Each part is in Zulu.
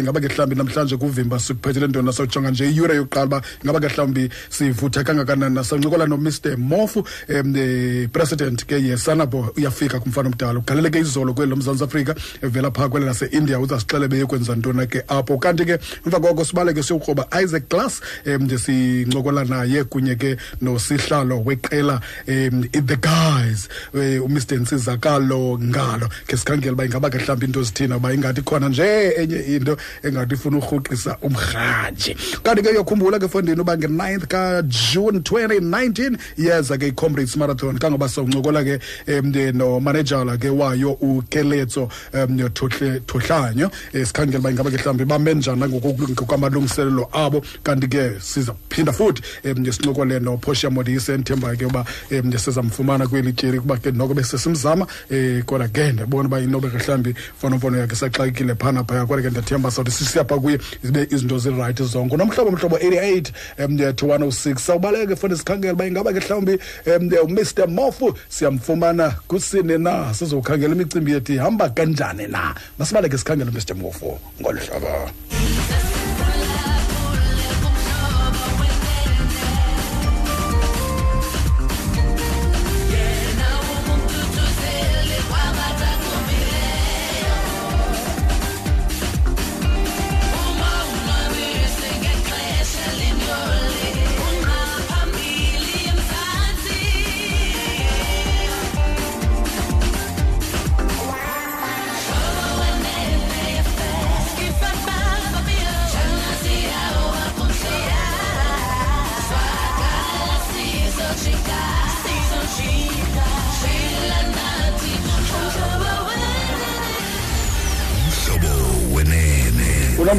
ingaba ke mhlawumbi namhlanje kuvimba sikuphethele ntoni nasawujonga nje iyure yokuqala uba ingaba ke mhlawumbi sivutha kangakanani nasawuncokola nomr. Mofu um president ke yesanabo uyafika kumfana omdala. Ugaleleke izolo kweli lomzantsi afrika evela phaa kwele lase-india uzasixele beyekwenza ntoni ke apho. Kanti ke emva koko sibaleke siyokroba isaac glass um sincokola naye kunye ke nosihlalo weqela um the guys um umr. Nsizakalo ngalo. Ke sikhangela uba ingaba ke mhlawumbi into zithina uba ingathi khona nje enye into engathi ifuna urhuqisa umrhatshi kanti ke uyakhumbula ke fondini uba nge-9th kajune 2019 yeza ke i-comrades marathon. Kangoba sawuncokola ke um nomanejala ke wayo ukeletso um thohlanyo. Um sikhangela uba ingaba ke mhlawumbi bame njani ngokwamalungiselelo abo. Kanti ke siza kuphinda futhi um sincokole noposha modise ndithembayo ke uba um sizamfumana kweli tyeli kuba ke noko besesimzama. Um kodwa ke ndiyabona uba inobe ke mhlawumbi mfonomfono yakhe saxakekile phana phaya. Kodwa ke ndiyathemba sawuthi sisiyapha kuye zibe izinto zirayithi zonke. Nomhlobo mhlobo 88 um to 106 sawubaleke futhi sikhangela uba ingaba ke mhlawumbi um umr mofu siyamfumana kusini na? Sizowukhangela imicimbi yethu ihamba kanjani na? Masibaleke sikhangele umr mofu ngolu hlobo.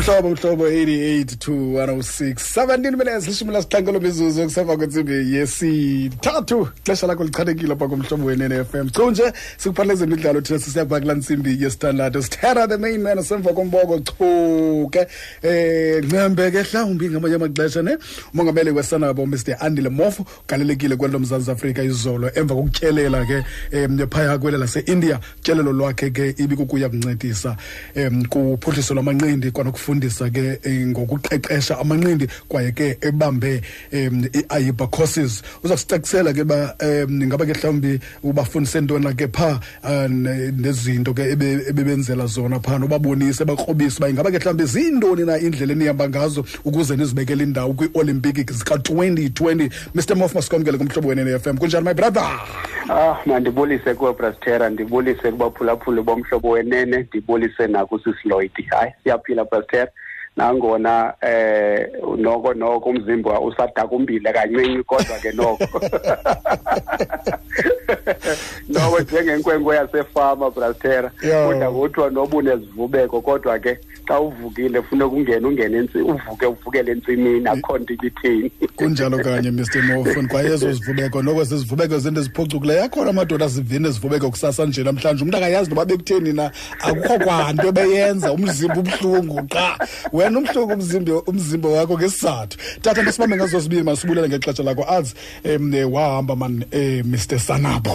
Unomhlobo mhlobo 88 to 106 17 minutes lishumi lasihlanqelo mizuzu kusemva kwentsimbi yesithathu. Xesha lakho lichanekile pha komhlobo wenene FM so nje sikuphathele zemidlalo thina sisiyapha kulaa ntsimbi yesithandathu. Sithera the main man semva komboko chuke. Eh ncembe ke mhlawumbi ngamanye amaxesha ne? Umongameli wesanabo mr andile mofo ugalelekile kwelo mzantsi afrika izolo emva kokutyelela ke um phaya kwele lase-india. Tyelelo lwakhe ke ibikukuya kuncedisa um kuphuhliso lwamanqindi kwanokufundisa ke eh, ngokuqeqesha amanqindi kwaye ke ebambe um i-aiba courses uza kusicacisela ke ba um ngaba ke mhlawumbi ubafundise ntona ke phaa uh, ne- nezinto ke ebe- ebebenzela zona phana ubabonise bakrobise uba ingaba ke mhlawumbi zintoni na indlela enihamba ngazo ukuze nizibekele indawo kwii-olimpiki zika-2020 mr mof masikwamkele kumhlobo wenene FM kunjani my brother? Ah mandibulise kuwe Brastera ndibulise kubaphulaphuli bomhlobo wenene ndibulise nakusisi Lloyd hayi siyaphila Brastera nangona eh noko noko umzimba usadakumbile kancinci kodwa ke noko. noko njengenkwenkwe yasefama Brastera Yo. kodwa kuthiwa noba unezivubeko kodwa ke xa uvukile funeka ungene ungene entsi- uvuke uvukele entsimini akho nto ibitheni. Kunjalo kanye mr mofun kwaye ezo zivubeko noko zizivubeko zinto eziphucukileyo. Akhona amadoda asivini ezivubeko kusasa nje namhlanje. Umntu akayazi noba bekutheni na akukho kwanto ebeyenza. Umzimba ubuhlungu qha. Wena umhlungu umzimba umzimba wakho ngesizathu. Tata ndisibambe ngazo zibini masibulele ngexesha lakho. Azi um wahamba man um mr sanabo.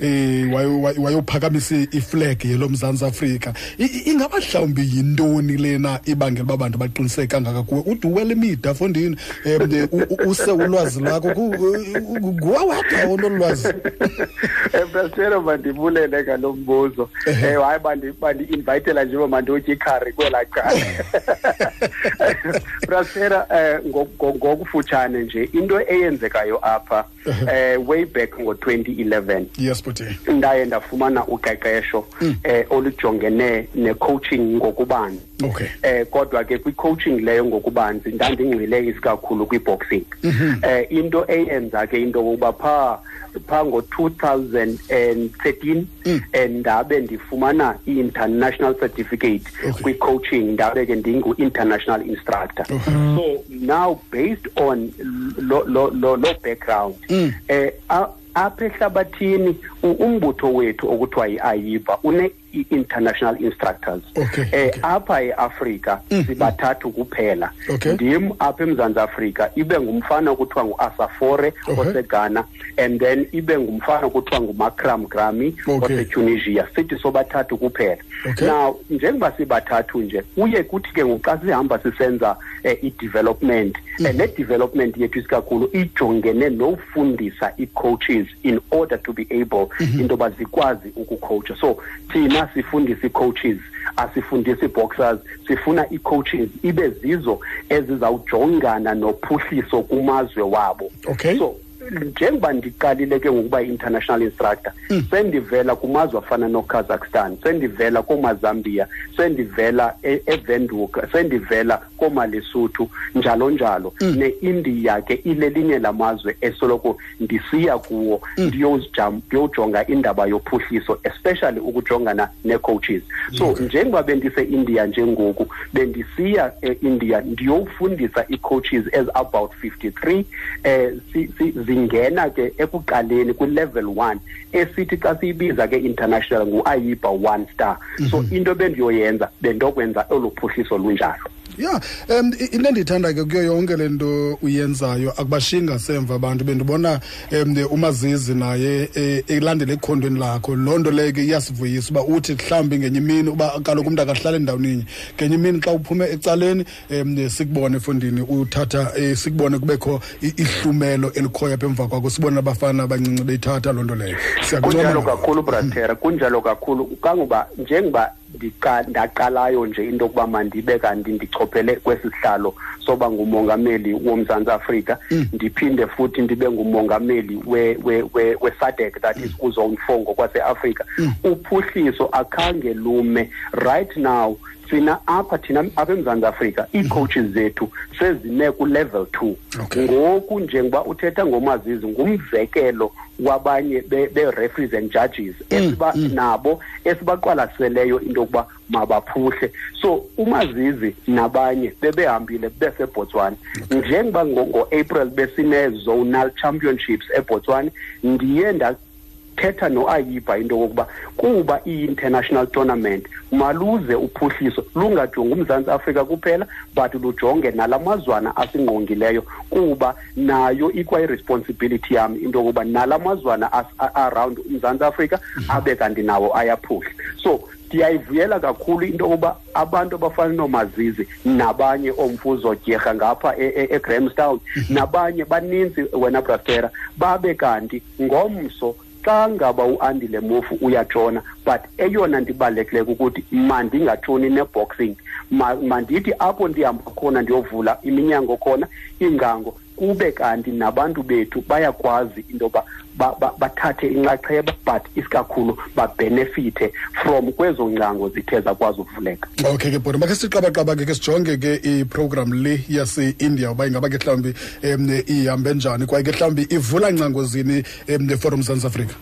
eh wayo- wayo- wayophakamisa iflag yelo mzantsi afrika. I- i- ingaba mhlawumbi yintoni lena ibangela uba bantu baqiniseke kangaka kuwe? Uduwela imida fondini. Um use ulwazi lwakho nguwa wedwa onolwazi Brastero mandibulele ngalo mbuzo eh hayi bandi bandi-invitela nje uba mandotye ikhari kwelaa cala. Brastera eh ngo- ngo- ngokufutshane nje into eyenzekayo apha eh way back ngo-2011 yes buti ndaye ndafumana uqeqesho eh olujongene ne-coaching ngokubanzi. Okay. Eh kodwa ke kwi-coaching leyo ngokubanzi ndandingqile isikakhulu kwi-boxing. Eh into eyenza ke into yokuba phaa phaa ngo-2013 eh ndabe ndifumana i-international certificate Okay. kwi-coaching. Ndabe ke ndingu-international instructor. So now based on lo, lo, lo, lo background eh a- apha ehlabathini u- umbutho wethu okuthiwa yi-ayiba une i-international instructors Okay, eh okay. apha eAfrika sibathathu kuphela Okay. ndim apha eMzantsi Afrika ibe ngumfana okuthiwa nguAsafore Okay. oseGhana and then ibe ngumfana okuthiwa nguMakram Grami Okay. oseTunisia sithi sobathathu kuphela Okay. now njengoba sibathathu nje kuye kuthi ke ngoxa sihamba sisenza eh, i-development Mm. eh, le development yethu isikakhulu ijongene nofundisa i-coaches in order to be able Mm-hmm. Into yoba zikwazi ukucoacha so thina sifundisa ii-coaches asifundisi i-boxers sifuna i-coaches ibe zizo ezizawujongana nophuhliso kumazwe wabo. Okay. so njengoba ndiqalile ke ngokuba i-international instructor sendivela kumazwe afana nokazakhstan sendivela koomazambia sendivela e- evenduka sendivela koomalesuthu njalo njalo. Ne-india ke ilelinye lamazwe esoloko ndisiya kuwo ndiyozijam- ndiyojonga indaba yophuhliso especially ukujongana nee-coaches. So njengoba bendise-india njengoku bendisiya e-india ndiyofundisa ii-coaches ezi-about 53 eh si, si, zingena ke ekuqaleni kwi-level one esithi xa siyibiza ke international ngu-ayiba one star. So into bendiyoyenza bendokwenza olu phuhliso lunjalo. Ya um into endiyithanda ke kuyo yonke le nto uyenzayo akubashiyi ngasemva abantu bendibona um umazizi naye eh, elandela ekhondweni lakho. Loo nto leyo ke iyasivuyisa uba uthi mhlawumbi ngenye imini uba kaloku umntu akahlala endawoninye ngenye imini xa uphume ecaleni um sikubone efondini uthatha eh, sikubone kubekho i- ihlumelo elikhoyo apha emva kwakho sibone abafana abancinci beyithatha loo nto leyo. Kunjalo siyakuncoma kakhulu brastera kunjalo kakhulu. Kangoba njengoba ndiqa- ndaqalayo nje into yokuba mandibe kanti ndichophele kwesi sihlalo soba ngumongameli womzantsi afrika. Ndiphinde futhi ndibe ngumongameli we- we- we- wesadec that is uzone four ngokwaseafrika uphuhliso akhange lume. Right now thina apha thina apha emzantsi afrika ii-coaches zethu sezime ku-level two. Okay. ngoku njengoba uthetha ngomazizi ngumzekelo wabanye be- be-referees and judges esiba nabo esibaqwalaseleyo into yokuba mabaphuhle. So umazizi nabanye bebehambile besebotswana. Njengoba ngo- ngo-april besine-zonal championships ebotswana ndiye ndathetha no-ayiba into yokokuba kuba iyi-international tournament maluze uphuhliso lungajongi umzantsi afrika kuphela but lujonge nala mazwana asingqongileyo kuba nayo ikwayiresponsibility yam into yokuba nala mazwana as- a- around umzantsi afrika abe kanti nawo ayaphuhla. So ndiyayivuyela kakhulu into yokuba abantu abafana noomazizi nabanye oomfuzo dyerha ngapha e- e- egrahamstown nabanye baninzi wena brastera babe kanti ngomso xa ngaba uandile mofu uyatshona but eyona nto ibalulekileyo ukuthi mandingatshoni neboxing. Ma- mandithi apho ndihamba khona ndiyovula iminyango khona iingcango kube kanti nabantu bethu bayakwazi into yoba ba- ba- bathathe inxaxheba but isikakhulu babhenefithe from kwezo ngcango zithe zakwazi ukuvuleka. Okay ke bhota makhe siqabaqaba ke ke sijonge ke iprogram le yase-india uba ingaba ke mhlawumbi um ihambe njani kwaye ke mhlawumbi ivula ncango zini um for umzantsi afrika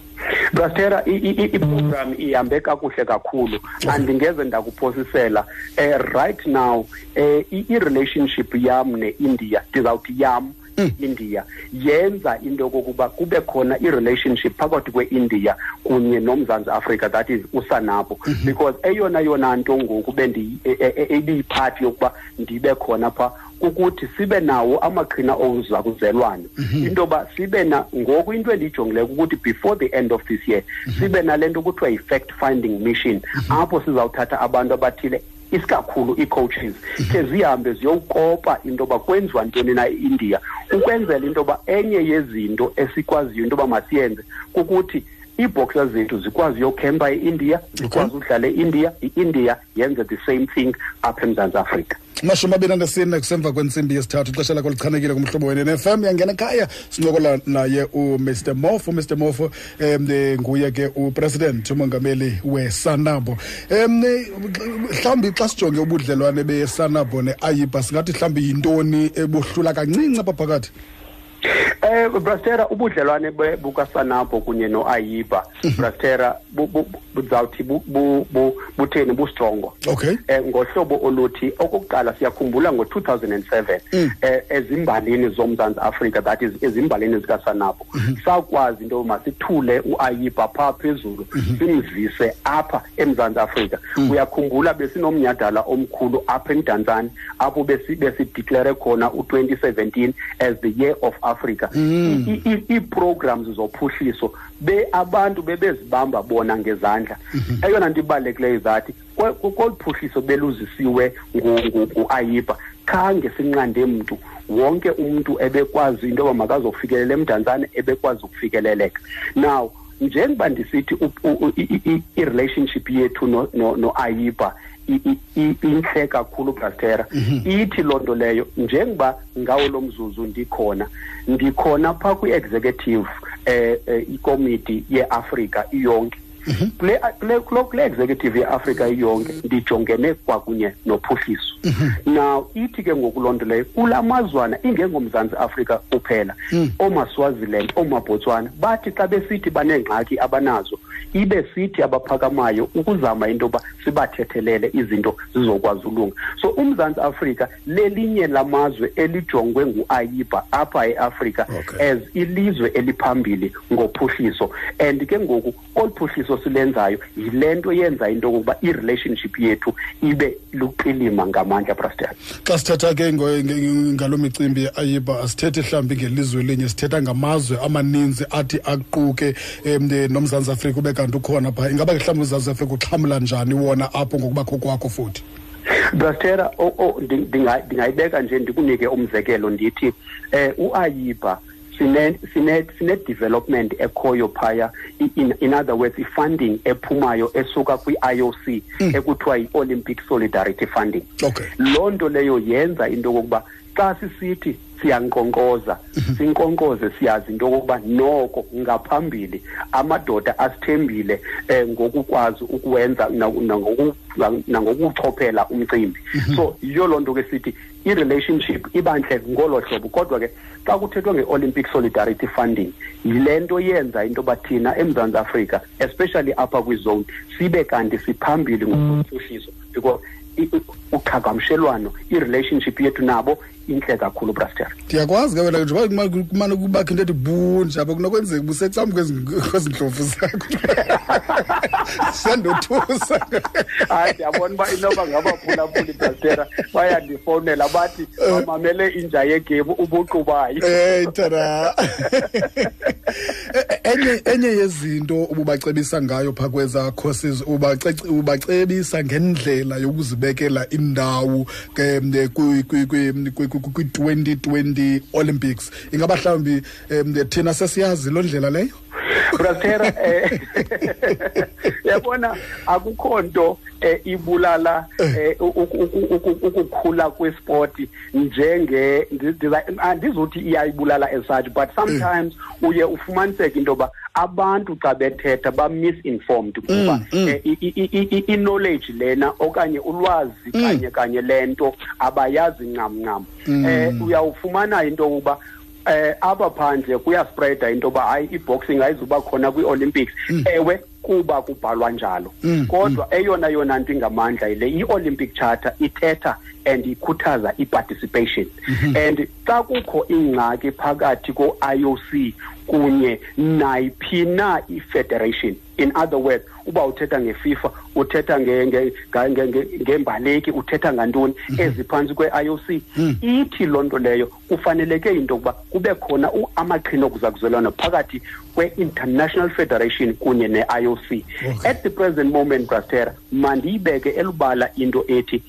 brastera i- i- i- iprogram ihambe kakuhle kakhulu. Andingeze ndakuphosisela um right now um i- i-relationship yam ne-india ndizawuthi yam india. Yenza into yokokuba kube khona i-relationship phakathi kwe-india kunye nomzantsi afrika that is usanabo. Because eyona yona nto ngoku bendi- e- e- e- ebiyiphathi yokuba ndibe khona phaa kukuthi sibe nawo amaqhina ozakuzelwano into yoba sibe na ngoku into endiyijongileyo kukuthi before the end of this year sibe nale nto kuthiwa yi-fact finding mission apho sizawuthatha abantu abathile isikakhulu ii-coaches khe zihambe ziyowukopa into yoba kwenziwa ntoni na e-india ukwenzela into yoba enye yezinto esikwaziyo into yoba masiyenze kukuthi iibhoxer zethu zikwazi uyokhempa e-india zikwazi udlala e-india i-india yenze the same thing apha emzantsi afrika. Mashumi abini anesine kusemva kwentsimbi yesithathu ixesha lakho lichanekile kumhlobo wene nefm yangena ekhaya sincokola naye umr. Mofo. Umr mofo um nguye ke upresident umongameli wesanabo. Um mhlawumbi xa sijonge ubudlelwane besanabo ne-ayiba singathi mhlawumbi yintoni ebuhlula kancinci apha phakathi? Eh Brastera ubudlelwane be- bukaSanabo kunye noAyiba. Brastera bu- bu- bu- buzawuthi bu- bu- bu- butheni bustrongo. Okay. Eh ngohlobo oluthi okokuqala siyakhumbula ngo2007 eh ezimbalini zomzantsi Afrika that is ezimbalini zikaSanabo sakwazi into masithule uAyiba pha phezulu simvise apha emzantsi Afrika. Uyakhumbula besinomnyadala omkhulu apha eNdantsane apho besi besideclare khona u2017 as the year of Africa I- i- i- ii-programs zophuhliso be abantu bebezibamba bona ngezandla. Eyona nto ibalulekileyo zathi kwe- kwe- kolu phuhliso beluzisiwe ngu- ngu- ngu-ayiba khange sinqande mntu wonke umntu ebekwazi into yoba makazofikelela emdantsane ebekwazi ukufikeleleka. Now njengoba ndisithi u- u- u- i- i- i-relationship yethu no- no- intle kakhulu brastera ithi loo nto leyo njengoba ngawo lo mzuzu ndikhona ndikhona phaa kwi-executive eh ikomiti yeafrika iyonke kule kule kule- kule executive yeafrika iyonke ndijongene kwakunye nophuhliso. Now ithi ke ngoku loo nto leyo kula mazwana ingengomzantsi afrika kuphela oomaswaziland oomabotswana bathi xa besithi baneengxaki abanazo ibe sithi abaphakamayo ukuzama into yoba sibathethelele izinto zizokwazi ulunga so umzantsi afrika lelinye lamazwe elijongwe ngu-ayiba apha eafrika Okay. as ilizwe eliphambili ngophuhliso. And ke ngoku olu phuhliso silenzayo yile nto yenza into yokokuba i-relationship yethu ibe luqilima ngamandla brastel xa sithetha ke ngo- nge- ngaloo micimbi ayiba asithethi mhlawumbi ngelizwe linye sithetha ngamazwe amaninzi athi aquke um nomzantsi afrika ube kanti ukhona phaa. Ingaba ke mhlawumbi umzantsi afrika uxhamla njani wona apho ngokubakho kwakho futhi? Brastera o- o- ndi- ndinga- ndingayibeka nje ndikunike umzekelo ndithi eh uayiba sine sine sine development ekhoyo phaya. I- in, in other words i-funding ephumayo esuka kwi-IOC ekuthiwa yi-Olympic Solidarity Funding. Okay. loo nto leyo yenza into yokokuba xa sisithi siyankqonkqoza sinkqonkqoze siyazi into yokokuba noko ngaphambili amadoda asithembile um ngokukwazi ukuwenza na- nangokuchophela umcimbi. So yiyo loo nto ke sithi i-relationship ibantle ngolo hlobo. Kodwa ke xa kuthethwa nge-olympic solidarity funding yile nto yenza into yoba thina emzantsi afrika especially apha kwizone sibe kanti siphambili ngophuhliso because uqhagamshelwano i-relationship yethu nabo intle kakhulu braster ndiyakwazi ke wena ke njengoba kuma- kumane kubakho into ethi bunje apha kunokwenzeka busecam kwezi kwezi ndlovu zakho. Siyandothusa. Hayi ndiyabona uba inoba ngabaphulaphuli brastera bayandifowunela bathi bamamele inja yegebu ubuqu bayo Eh tara. enye enye yezinto ububacebisa ngayo pha kweza courses ubaceci ubacebisa ngendlela yokuzibekela indawo ke mne kwi kwi kwi- kwi- kwi- kwi 2020 Olympics. Ingaba mhlawumbi em, thina sesiyazi lo ndlela leyo? Brastera eh yabona akukho nto eh, ibulala eh, u- u- u- u- ukukhula kwesport njenge andizuthi iyayibulala as such but sometimes uye ufumaniseke into yoba abantu xa bethetha ba-misinformed kuba i- i-knowledge lena okanye ulwazi kanye kanye le nto abayazi ncam ncam. Eh uyawufumana into yokuba eh apha phandle kuyaspreada into yoba hayi i-boxing ayizuba khona kwi-olympics. Ewe kuba kubhalwa njalo. Kodwa eyona yona nto ingamandla yile i-olympic charter ithetha and ikhuthaza i-participation. And xa kukho ingxaki phakathi ko-IOC kunye nayiphi na i-federation in other words uba uthetha ngefifa uthetha ngembaleki uthetha ngantoni eziphantsi kwe-IOC ithi loo nto leyo kufaneleke into yokuba kube khona amaqhina okuzakuzelwana phakathi kwe-international federation kunye ne-IOC Okay. at the present moment brastera mandiyibeke elubala into ethi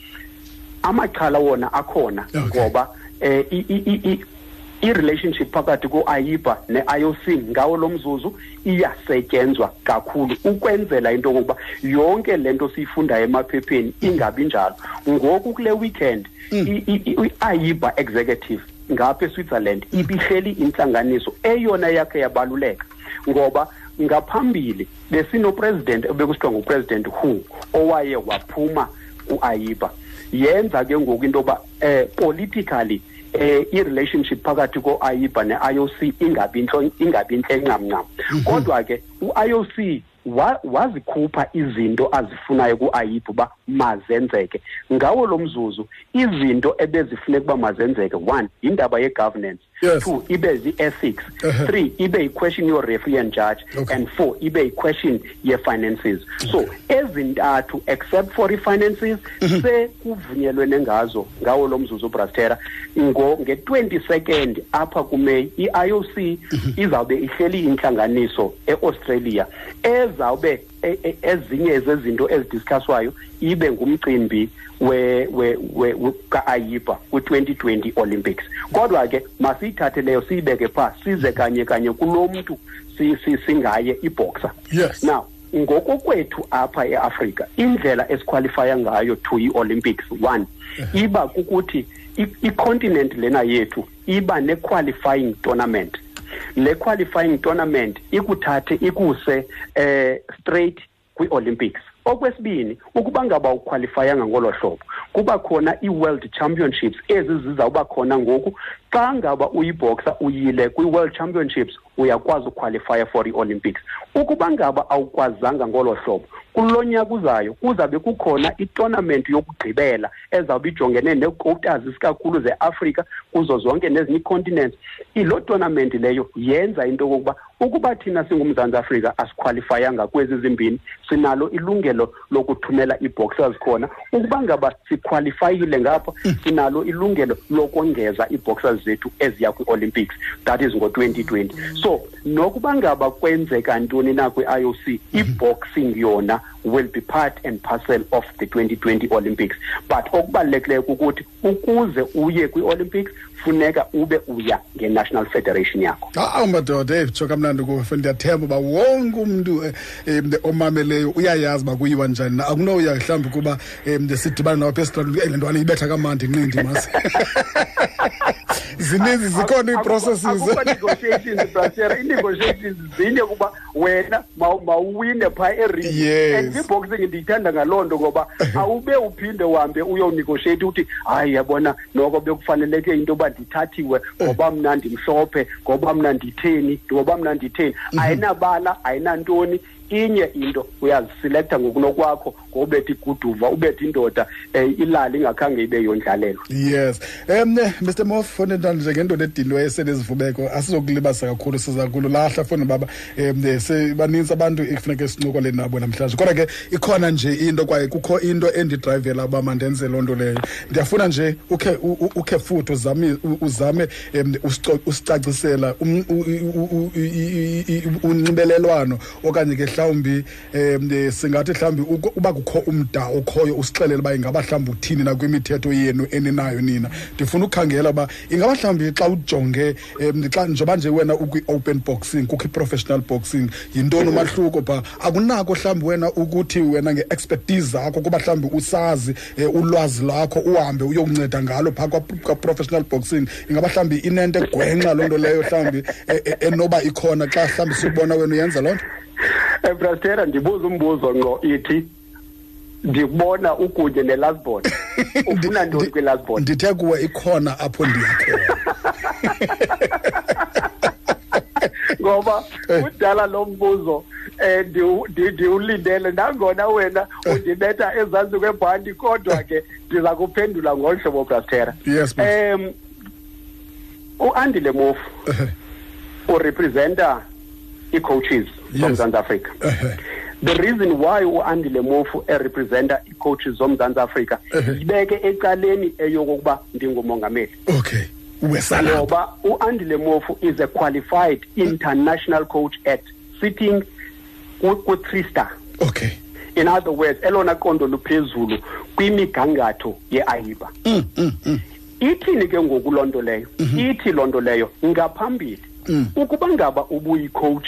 amaxhala wona akhona Okay. ngoba eh i- i- i- i- i-relationship phakathi ko-ayiba ne-IOC ngawo lo mzuzu iyasetyenzwa kakhulu ukwenzela into yokokuba yonke le nto siyifundayo emaphepheni ingabi njalo. Ngoku kule weekend i- i- i- i-ayiba executive ngapha eswitzerland ibihleli intlanganiso eyona yakhe yabaluleka ngoba ngaphambili besinopresident ebekusithiwa ngupresident who owaye waphuma u-ayiba yenza ke ngoku into yoba eh politically eh i-relationship phakathi ko-aiba ne-ioc ingabi inhlo- ingabi inhle ncamncam. Kodwa ke u-ioc wa- wazikhupha izinto azifunayo ku-aiba uba mazenzeke. Ngawo lo mzuzu izinto ebezifuneka uba mazenzeke one indaba ye-governance Yes. two ibe zi-ethics Uh-huh. three ibe yi-question yo-referee and judge. Okay. and four ibe yi-question ye-finances so ezintathu except for i-finances sekuvunyelwene ngazo ngawo lo mzuzu brastera. Nge-22nd apha kumeyi i-ioc izawube ihleli intlanganiso e-australia. Ezawube e- e- ezinye zezinto ezidiskhaswayo ibe ngumcimbi we we we we- ka-ayiba kwi-2020 olympics. Kodwa ke masiyithathe leyo siyibeke phaa size kanye kanye kulo mntu si- si- singaye ibhoxa Yes. now ngokokwethu apha eafrika indlela esikhwalifaya ngayo to i-olympics one iba kukuthi i- icontinent lena yethu iba ne-qualifying tournament. Le qualifying tournament ikuthathe ikuse eh straight kwi-olympics. Okwesibini ukuba ngaba ukhwalifayanga ngolo hlobo kuba khona ii-world championships ezi zizawuba khona ngoku. Xa ngaba uyibhoxa uyile kwi-world championships uyakwazi ukhwalifya for i-olympics. Ukuba ngaba awukwazanga ngolo hlobo kulo nyaka uzayo kuzabe kukhona itonament yokugqibela ezawube ijongene nee-quotas isikakhulu ze-afrika kuzo zonke nezinye ii-continents iloo tonament leyo yenza into yokokuba ukuba thina singumzantsi afrika asikhwalifayanga kwezi zimbini sinalo ilungelo lokuthumela ii-boxers khona. Ukuba ngaba sikhwalifayile ngapha sinalo ilungelo lokongeza ii-boxers zethu eziya kwi-olympics that is ngo-2020 so nokuba ngaba kwenzeka ntoni na kwi-ioc i-boxing yona will be part and parcel of the 2020 olympics. But okubalulekileyo kukuthi ukuze uye kwi-olympics funeka ube uya nge-national federation yakho. Hawu madoda eyi tsho kamnandi kufe ndiyathemba uba wonke umntu um omameleyo uyayazi uba kuyiwa njani na. Akunoya mhlawumbi kuba um sidibane nawo phestrand le nto iyibetha kamandi inqindi mas zininzi zikhona ii-processes. akukho negotiations brasera ii-negotiations zinye kuba wena maw- mawuwine phaa erini Yes. and i-boxing ndiyithanda ngaloo nto ngoba awube uphinde uhambe uyowunegotiate uthi hayi yabona noko bekufaneleke into yoba ndithathiwe ngoba mna ndimhlophe ngoba mna nditheni ngoba mna nditheni. Ayinabala ayinantoni inye into uyazisilektha ngokunokwakho ngobetha iguduva ubethe indoda um ilali ingakhange ibe yondlalelo. Yes. Um mr mof fone ntando njengendoda edinwe esenezivubeko? Asizokulibasa kakhulu siza kululahla fone baba. Um sebanintsi abantu ekufuneka sincokole nabo namhlanje. Kodwa ke ikhona nje into kwaye kukho into endidrayivela uba mandenze loo nto leyo. Ndiyafuna nje ukhe u- u- ukhe futhi uzame u- uzame um usico- usicacisela um- u- u- u- i- i- i- unxibelelwano okanye ke mhlawumbi um singathi mhlawumbi uko- uba kukho umda okhoyo usixelele uba ingaba mhlawumbi uthini nakwimithetho yenu eninayo nina. Ndifuna ukukhangela uba ingaba mhlawumbi xa ujonge um xa njengoba nje wena ukwi-open boxing kukho i-professional boxing yintoni umahluko phaa akunako mhlawumbi wena ukuthi wena nge-expertise zakho kuba mhlawumbi usazi um ulwazi lwakho uhambe uyokunceda ngalo phaa kwa- kwa-professional boxing. Ingaba mhlawumbi inento egwenxa loo nto leyo mhlawumbi e- e- enoba ikhona xa mhlawumbi sikubona wena uyenza loo nto? Ebrastera ndibuza umbuzo ngqo ithi ndikubona ukunye nelasbon ufuna ntoni kwilasbon ndithe kuwe ikhona apho ndiyakhona ngoba Eh. kudala lo mbuzo um ndiwulindele. Nangona wena undibetha ezantsi kwebhanti kodwa ke ndiza kuphendula ngolu hlobo brastera um uandile mofu urepresenta ii-coaches Yes. zomzantsi afrika ehe. the reason why uandile mofu erepresenta ii-coaches zomzantsi afrika Ehe. ibeke ecaleni eyokokuba ndingumongameli. Okay. Wesalapha ngoba uandile mofu is a qualified international coach at sitting ku- ku-three star. Okay. In other words elona qondo luphezulu kwimigangatho ye-aiba Mm, mm, mm. ithini ke ngoku loo nto leyo? Ithi loo nto leyo ngaphambili ukuba ngaba ubuyicoach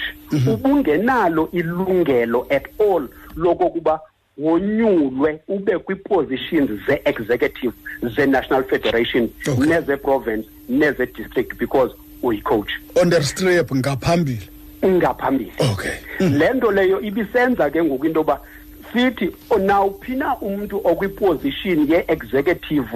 ubungenalo ilungelo at all lokokuba wonyulwe ube kwii-positions ze-executive ze-national federation Okay. neze-province neze-district because uyicoach. On the strip ngaphambili. Ngaphambili. Okay. Le nto leyo ibisenza ke ngoku into yoba sithi nawuphina umuntu okwiposition ye-executive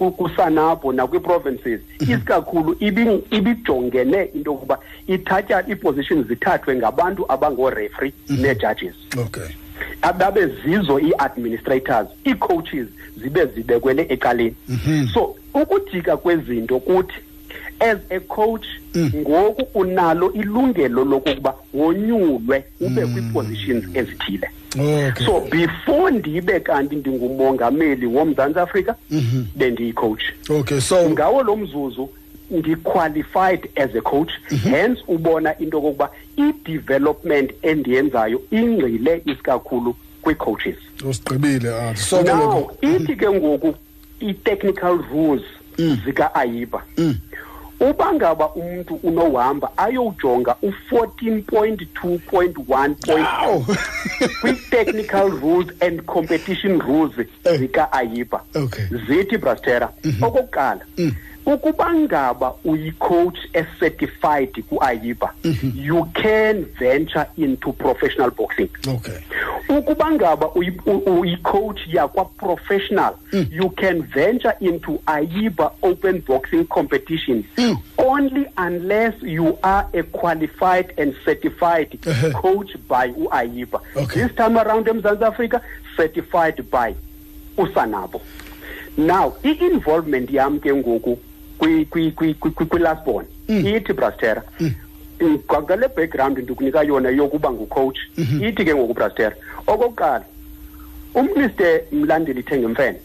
um kusanabo nakwi-provinces. Isikakhulu ibi- ibijongene into yokuba ithatya iiposition zithathwe ngabantu abangoo-refrey nee-judges okay. Ababe zizo ii-administrators ii-coaches zibe zibekwele ecaleni. So ukujika kwezinto kuthi as a coach ngoku unalo ilungelo lokokuba wonyulwe ube kwii-positions ezithile. Okay. So before ndibe kanti ndingumongameli womzantsi afrika bendiyicoach. Okay so ngawo lo mzuzu ndi-qualified as a coach. Hence ubona into yokokuba i-development endiyenzayo ingqile isikakhulu kwii-coaches. Usigqibile ah so now ithi ke ngoku i-technical rules zika-ayiba uba ngaba umntu unohamba ayowujonga u-14.2.1 Aw. kwi-technical rules and competition rules zika-ayiba Okay. zithi brastera okokuqala ukuba ngaba uyicoach ecertified ku-ayiba mhm. you can venture into professional boxing. Okay. Ukuba ngaba uyi-coach yakwa-professional mm. you can venture into ayiba open boxing competition mm. only unless you are a qualified and certified Uh-huh. coach by u-ayiba. Okay. this time around emzantsi africa certified by usanabo. Now i-involvement yam ke ngoku kwi- kwi- kwi- kwi- kwi- kwi-lasbon ithi brastera ngale background ndikunika yona yokuba ngucoach. Ithi ke ngoku brastera okokuqala umr mlandeli thengemfene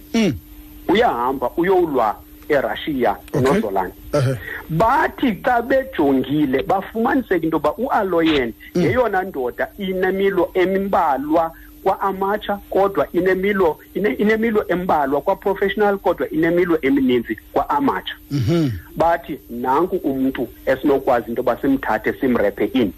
uyahamba uyowulwa erussia Okay. nozolani Ehe. bathi xa bejongile bafumaniseka into yoba ualoyen yeyona ndoda inemilo embalwa kwa-amatsha kodwa inemilo ine, inemilo embalwa kwa-professional kodwa inemilo emininzi kwa-amatsha. Bathi nanku umntu esinokwazi into yoba simthathe simrephe in.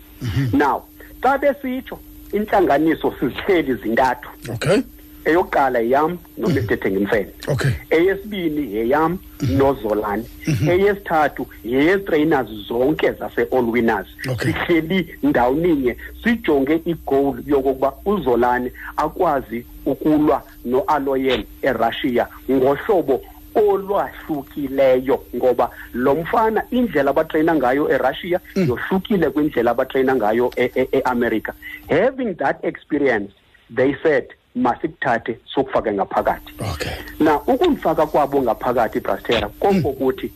Now xa besitsho intlanganiso sizihleli zintathu. Okay. Eyokuqala yeyam nomr thengimfene okay. Eyesibini yeyam nozolani. Eyesithathu yeyetrainers zonke zase-all winners. Okay. sihleli ndawoninye sijonge igoal yokokuba uzolani akwazi ukulwa no-aloyen erussia ngohlobo olwahlukileyo ngoba lo mfana indlela abatreyina ngayo erussia yohlukile kwindlela abatreyina ngayo e- e- e-america having that experience they said masikuthathe sokufake ngaphakathi. Okay. Na ukumfaka kwabo ngaphakathi brastera kokokuthi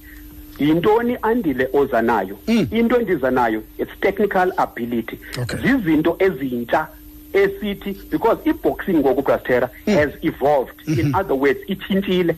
yintoni andile oza nayo? Into endiza nayo it's technical ability. Okay. zizinto ezintsha esithi because i-boxing ngoku brastera has evolved. In other words itshintshile.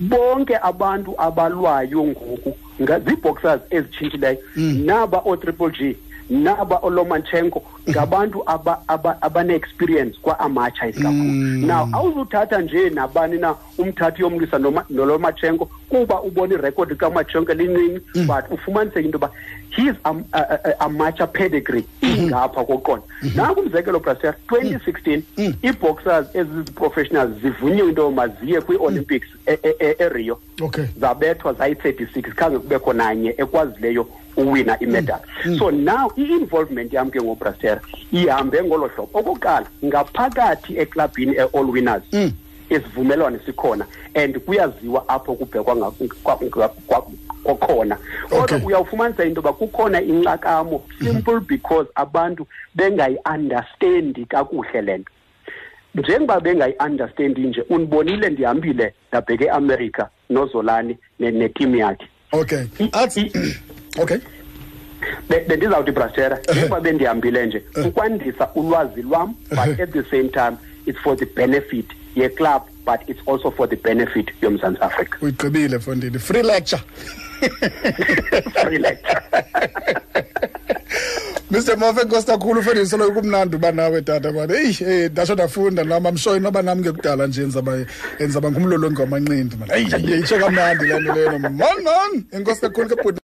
Bonke abantu abalwayo ngoku nga- zii-boxers ezitshintshileyo naba ootriple g naba olomanchenko ngabantu aba- aba- abane-experience kwa-amatsha isikakhulu. Mm. now awuzuthatha nje nabani na umthathi yomlisa nolomanchenko kuba ubona irekhodi kamatshenko elincinci mm. but ufumaniseke into yoba his a- a- a- amatsha pedigree ingapha koqona nanku umzekelo brasel 2016 ii-boxers eziziprofessionals zivunyiwe into maziye kwii-olympics e- e- e- erio okay. Zabethwa zayi-36 khange kubekho nanye ekwazileyo uwina imedali so now i-involvement yam ke ngobrastera ihambe ngolo hlobo. Okokuqala ngaphakathi eklabhini e-all winners isivumelwano sikhona and kuyaziwa apho kubhekwa nga- kwa- kwa- kwa- kwakhona kodwa Okay. uyawufumanisa into yoba kukhona incakamo simple because abantu bengayi-understandi kakuhle le nto. Njengoba bengayi-understandi nje undibonile ndihambile ndabheke eamerica nozolani ne- netim yakhe. Okay. Athi okay. Be- bendizawuthi brastera njengoba bendihambile nje ukwandisa ulwazi lwam but at the same time it's for the benefit yeclub but it's also for the benefit yomzantsi afrika. Uyigqibile fondini. Free lecture. Free lecture. Mr Mofe nkosi kakhulu mfethu solo kumnandi uba nawe tata bani eyi eh ndasho ndafunda nami amshoyi noba nami ngekudala nje enzaba ngumlolongi wamanqindi mani eyi yitsho kamnandi le nto leyo. Man man enkosi kakhulu ke bhuti